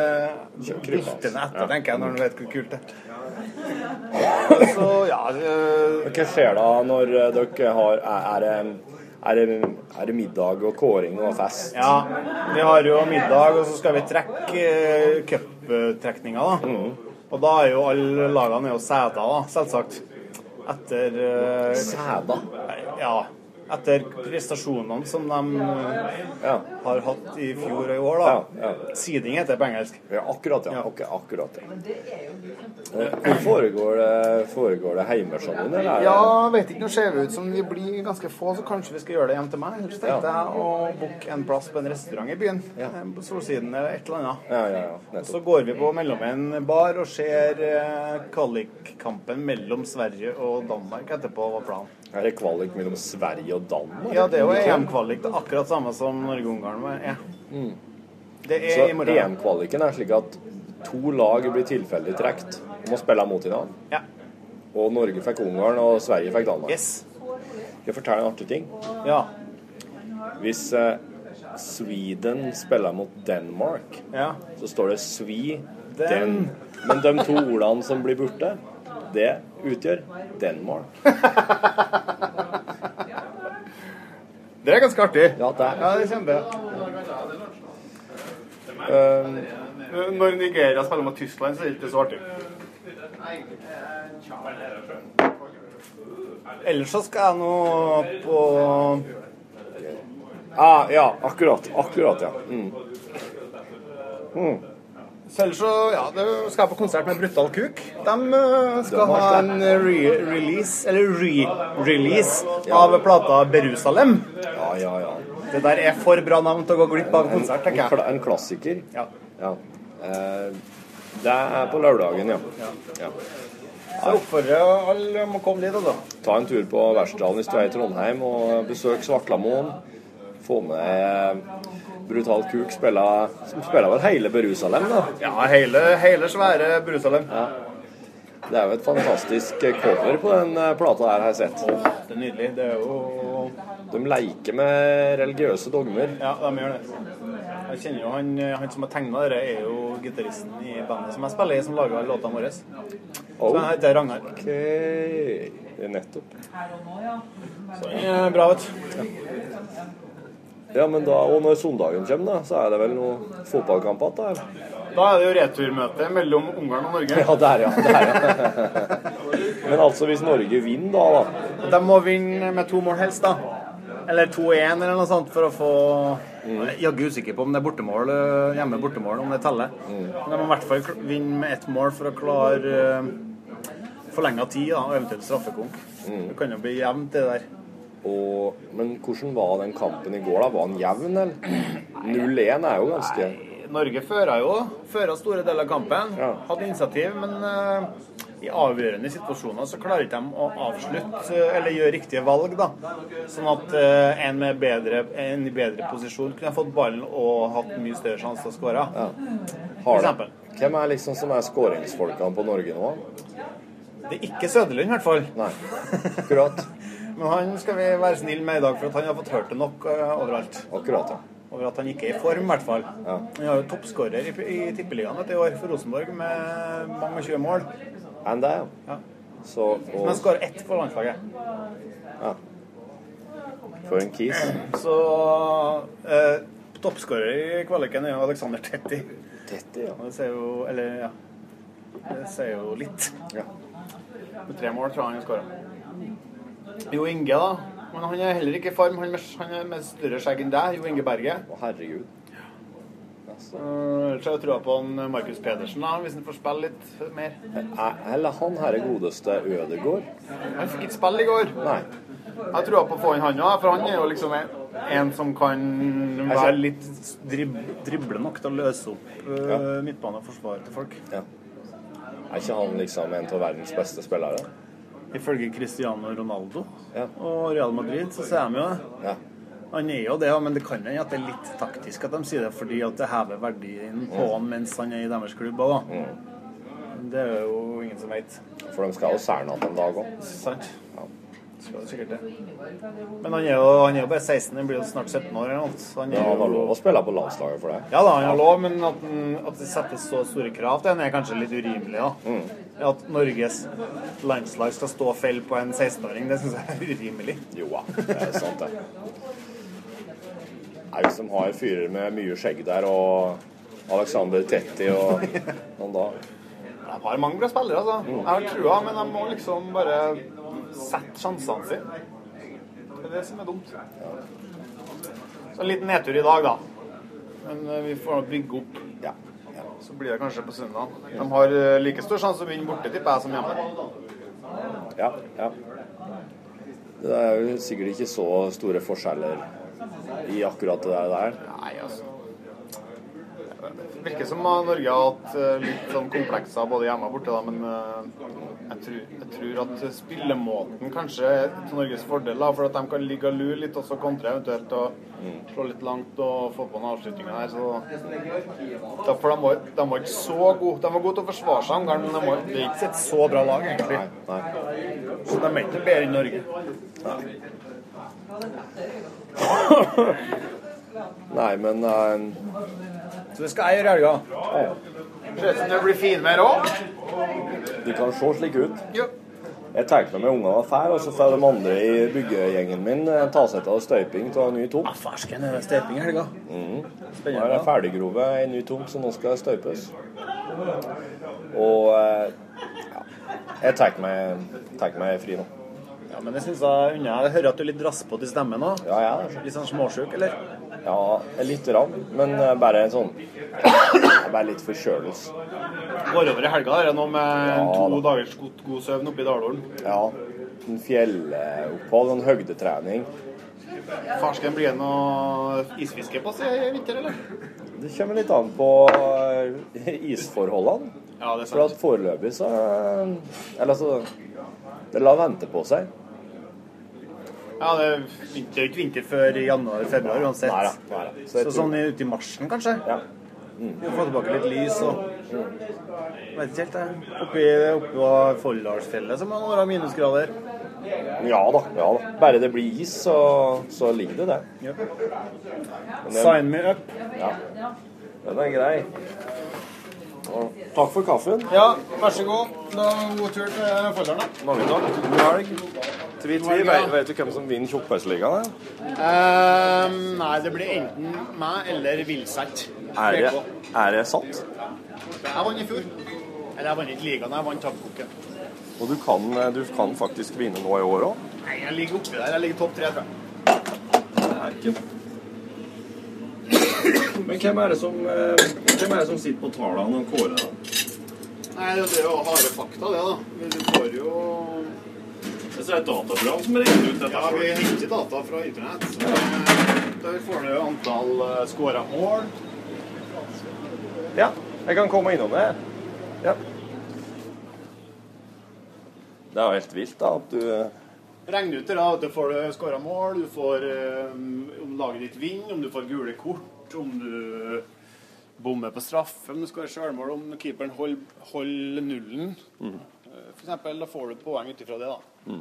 diltende etter, Ja. tenker jeg, når han vet hvor kult det er. [laughs] Så ja Hva skjer da når dere har er, det, er, det, er det middag og kåring og fest? Ja, vi har jo middag, og så skal vi trekke eh, cuptrekninga, da. Og da er jo alle lagene er jo sæda, da, selvsagt. Etter uh, Sæda? Ja. Etter prestasjonene som de eh, Ja. har hatt i fjor og i år, da. Ja, Seeding heter det på engelsk. ja akkurat, ja. Ja. Ok, akkurat, ja. Eh, Foregår det, foregår det hjemmeshowen, eller? er det- Ja, vet ikke. Nå ser det ut som vi blir ganske få, så kanskje vi skal gjøre det hjem til meg. Så tenkte jeg å booke en plass på en restaurant i byen. Ja. eh, På Solsiden eller et eller annet. Ja, ja, ja. Så går vi på Mellomveien bar og ser eh, kvalikkampen mellom Sverige og Danmark etterpå, var planen. Er det kvalik mellom Sverige og Danmark? Ja, det er jo EM-kvalik. Det er akkurat samme som Norge-Ungarn er. Det er Så. EM-kvaliken er slik at to lag blir tilfeldig trukket om å spille mot hverandre. Ja. Og Norge fikk Ungarn, og Sverige fikk Danmark. Yes. Jeg fortelle en artig ting? Ja. Hvis eh, Sweden spiller mot Denmark, Ja. så står det Svi Den. Men de to ordene som blir borte, det utgjør Denmark. [laughs] Det er ganske artig. Ja, det er Ja, det er kjempe. Uh, Når Nigeria spiller mot Tyskland, så er det ikke så artig. Ellers så skal jeg nå på ah, Ja, akkurat. Akkurat, ja. Mm. Så ellers så ja, skal jeg på konsert med Brutal Kuk. De eh, skal ha en re-release, eller re-release, av plata Berusalem. Ja, ja, ja. Det der er for bra navn til å gå glipp av konsert, En, tenker jeg. en klassiker. Ja. Ja. Eh, det er på lørdagen, ja. ja. Så jeg oppfordrer alle om å komme dit, altså. Ta en tur på Verksdalen hvis du er i Trondheim, og besøk Svartlamoen. Få med eh, Brutal Kuk, spiller, som spiller vel hele Berusalem, da. Ja, hele, hele svære Berusalem. Det er jo et fantastisk eh, cover på den eh, plata her, har jeg sett. Det er nydelig. Det er jo De leker med religiøse dogmer. Ja, de gjør det. Jeg kjenner jo han, han som har tegna dette, er jo gitaristen i bandet som jeg spiller i, som lager låtene våre. Så Oh. han heter Ragnar. Ok, nettopp. Så han er bra, vet du. Ja, men da, og når søndagen kommer, da, så er det vel noe fotballkamp igjen der? Da er det jo returmøte mellom Ungarn og Norge. Ja, der, ja. Der, ja. [laughs] Men altså, hvis Norge vinner da, da De må vinne med to mål helst, da. Eller 2-1 eller noe sånt for å få er jaggu usikker på om det er bortemål, eh, hjemme bortemål, om det teller. Men de må i hvert fall vinne med ett mål for å klare uh, forlenga tid, da, og eventuelt straffekonk. Det kan jo bli jevnt, det der. Og, Men hvordan var den kampen i går, da? Var den jevn, eller? 0-1 er jo ganske Norge fører jo fører store deler av kampen. Ja. Hadde initiativ, men uh, i avgjørende situasjoner så klarer ikke de å avslutte eh, eller gjøre riktige valg. da. Sånn at uh, en med bedre, en i bedre posisjon kunne fått ballen og hatt mye større sjanse til å skåre. Ja. Hvem er liksom som er skåringsfolkene på Norge nå? Det er ikke Søderlund, i hvert fall. Nei, akkurat. Men han skal vi være snill med i dag, for at han har fått hørt det nok eh, overalt. Akkurat, ja. Over at han ikke er i form, i hvert fall. Ja. Han har jo toppskårer i, i Tippeligaen i år for Rosenborg med mange 20 mål. Enn det, ja. Så, og... Men han skårer ett for landslaget. Ja. for en kis. Så eh, toppskårer i kvaliken er jo Alexander Tetti. Tetti, ja. Det sier jo Eller, ja. Det sier jo litt. ja. Med tre mål tror jeg han skåra. Jo Inge, da. Men han er heller ikke i form. Han, han er med større skjegg enn deg. Jo Inge Berge. Å, herregud. Eh, Ellers har jeg trua på han Markus Pedersen, da, hvis han får spille litt mer. Er- Eller han herre godeste Ødegård? Han fikk ikke spille i går. Nei. Jeg tror på å få inn han òg, for han er jo liksom en, en som kan være litt drib drible nok til å løse opp uh, Ja. midtbane og forsvaret til folk. Ja. Er ikke han liksom en av verdens beste spillere? Ifølge Cristiano Ronaldo Ja. og Real Madrid så sier de jo det. Ja. Han er jo det, men det kan hende at det er litt taktisk at de sier det, fordi at det hever verdien på han mens han er i deres klubb òg, da. Men Det er jo ingen som veit. For de skal jo særne han en dag òg. Sant? Ja. Skal jo sikkert det. Men han er jo, han er jo bare 16, han blir jo snart 17 år eller. Så han Ja, han har lov å spille på landslaget for det. Ja da, han har lov, men at, den, at det settes så store krav til ham, er kanskje litt urimelig. da. At Norges landslag skal stå og felle på en 16-åring, det syns jeg er urimelig. Jo da, det er sant, det. Jeg som har fyrer med mye skjegg der, og Alexander Tetti og noen da De har mange bra spillere, altså. Jeg har trua, men de må liksom bare sette sjansene sine. Det er det som er dumt. Så en liten nedtur i dag, da. Men eh, vi får bygge opp. Så blir det kanskje på søndag. De har eh, like stor sjanse å vinne borte, tipper jeg, som hjemme. Ja, ja. Det er jo sikkert ikke så store forskjeller i akkurat det der. Nei, virker som Norge har hatt eh, litt sånn komplekser både hjemme og borte, da, men eh, jeg tror, jeg tror at spillemåten kanskje er til Norges fordel, da, for at de kan ligge og lure litt og så kontre eventuelt og slå litt langt og få på noen avslutninger her. Så Derfor de var, de var ikke så gode. De var gode til å forsvare seg, men de var, det er ikke et så bra lag, egentlig. Nei, nei. Så de er ikke bedre enn Norge. nei men eh, Så det skal jeg gjøre i helga. Ser ut som det blir finvær òg. De kan se slik ut. Jeg tenkte meg med ungene var fæle, og så får de andre i byggegjengen min eh, ta seg av støyping av en ny tomt. Farsken, er det støyping i helga? Nå er det ferdiggrovet ei ny tomt som nå skal støypes. Og eh, ja, jeg tar meg, tar meg fri nå. Ja, men jeg synes jeg unna. Jeg hører at du er litt raspete i stemmen nå. Ja, er det. Litt sånn småsjuk, eller? Ja, lite grann, men eh, bare en sånn [coughs] Bare litt forkjølelse. Går over i helga, er det noe med Ja, to da. dagers god, god søvn oppe i Dalålen? Ja. En fjellopphold, en høydetrening. Farsken, blir det noe isfiske på seg i vinter, eller? Det kommer litt an på eh, isforholdene. Ja, det er sant. For at foreløpig så Eller altså Det lar vente på seg. Ja, det er ikke vinter før januar-februar uansett. Nei da. Nei, da. Så Så sånn i- marsjen, kanskje? Ja. Vi får tilbake litt lys og Vet ikke helt, jeg. Oppi, oppi på Folldalsfjellet så må det være minusgrader. Ja da. ja da. Bare det blir is, så, så ligger det der. Ja. Den, Sign me up. Ja. Den er grei. Og takk for kaffen. Ja, vær så god. Da God tur til Folldalen, da. Mange takk. God helg. Tvi, vi Vet, vet du hvem som vinner Tjukkbergsligaen? Um, nei, det blir enten meg eller Vilseth. Er det, er det sant? Jeg vant i fjor. Eller jeg vant ikke ligaen, jeg vant tappkoken. Og du kan, du kan faktisk vinne nå i år òg? Nei, jeg ligger oppi der. Jeg ligger topp tre, tror. Men hvem er det som, eh, hvem er det som sitter på tallene og kårer? da? Nei, det er jo harde fakta, det, da. Men Du får jo Det er dataprogram som regner ut dette. Ja, vi henter data fra internett. Så eh, der får du antall scora mål. Ja, jeg kan komme innom det. Ja. Det er jo helt vilt, da, at du Regner ut det, da. Du får scora mål, du får eh, om laget ditt vinner, om du får gule kort, om du bommer på straffe, om du skårer sjølmål, om keeperen holder, hold nullen. Mm. Eh, eksempel, da får du poeng ut ifra det, da.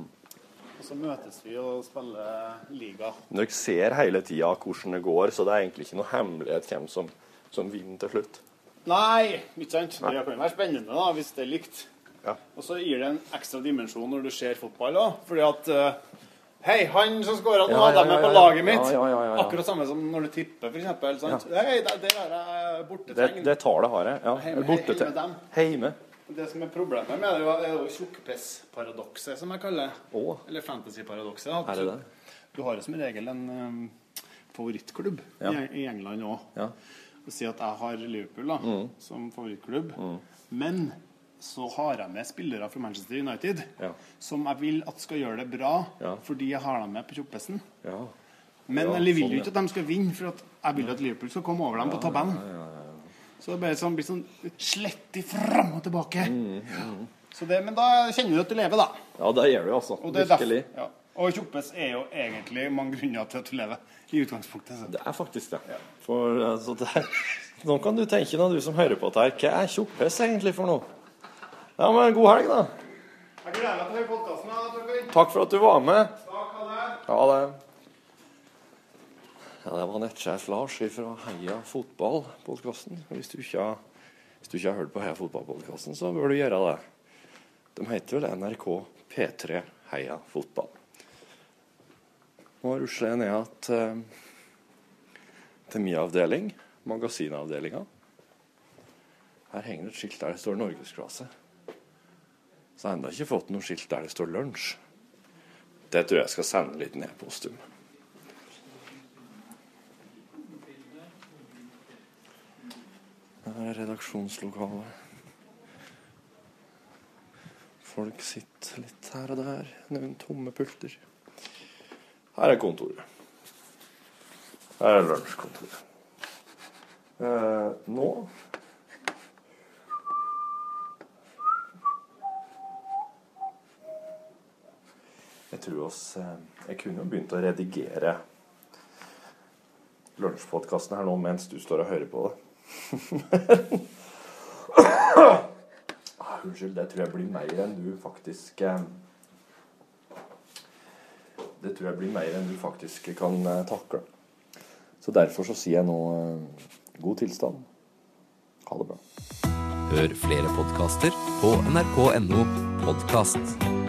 Og så møtes vi og spiller liga. Dere ser hele tida hvordan det går, så det er egentlig ikke noe hemmelighet hvem som, som vinner til slutt. Nei, ikke sant? Det kan være spennende da, hvis det er likt. Ja. Og så gir det en ekstra dimensjon når du ser fotball òg. Fordi at eh, Hei, han som skåra nå, Ja, ja, ja, de med på laget mitt. Ja, ja, ja, ja. Akkurat samme som når du tipper, for eksempel. Hei, der, der er jeg Det, bortetegn. det tallet har jeg. Ja. Heime- Borte heime. Heime. Det som er problemet med det, er jo- jo som jeg kaller det. Å, Eller fantasy-paradokset. Du har jo som regel en um, favorittklubb Ja. i, England òg. Ja. Si at jeg har Liverpool da, Mm. som favorittklubb. Men så har jeg med spillere fra Manchester United Ja. som jeg vil at skal gjøre det bra, fordi jeg har dem med på tjukkpissen. Ja. Men jeg vil sånn, jo ikke at de skal vinne, for at jeg vil at Liverpool skal komme over dem på tabellen. Så det blir sånn, blir sånn slettig fram og tilbake. Mm, Så det, men da kjenner du at du lever, da. ja, det gjør du altså. Og Virkelig. Ja. Og tjukkpiss er jo egentlig mange grunner til at du lever, i utgangspunktet. Så. Det er faktisk det. For altså, det Nå kan du tenke, deg, du som hører på dette hva er tjukkpiss egentlig for noe? Ja, men god helg, da. Jeg gleder meg til å høre podkasten. Takk for at du var med. Takk, ha det. Ha det. Ja, det var nettsjef Lars fra Heia fotball-podkasten. Hvis, hvis du ikke har hørt på Heia fotball-podkasten, så bør du gjøre det. De heter vel NRK P3 Heia fotball. Nå rusler jeg ned at, eh, til min avdeling, magasinavdelinga. Her henger et skilt der det står norgesklasse. Så jeg har ennå ikke fått noe skilt der det står lunsj. Det tror jeg skal sende litt nedpost om. Her er redaksjonslokalet. Folk sitter litt her og der. Noen tomme pulter. Her er kontoret. Her er lunsjkontoret. Eh, nå Jeg tror oss eh, Jeg kunne jo begynt å redigere lunsjpodkasten her nå mens du står og hører på det. Ah, unnskyld, det tror jeg blir mer enn du faktisk eh, Det tror jeg blir mer enn du faktisk kan eh, takle. Så derfor så sier jeg nå eh, god tilstand. Ha det bra. Hør flere podkaster på nrk.no podkast.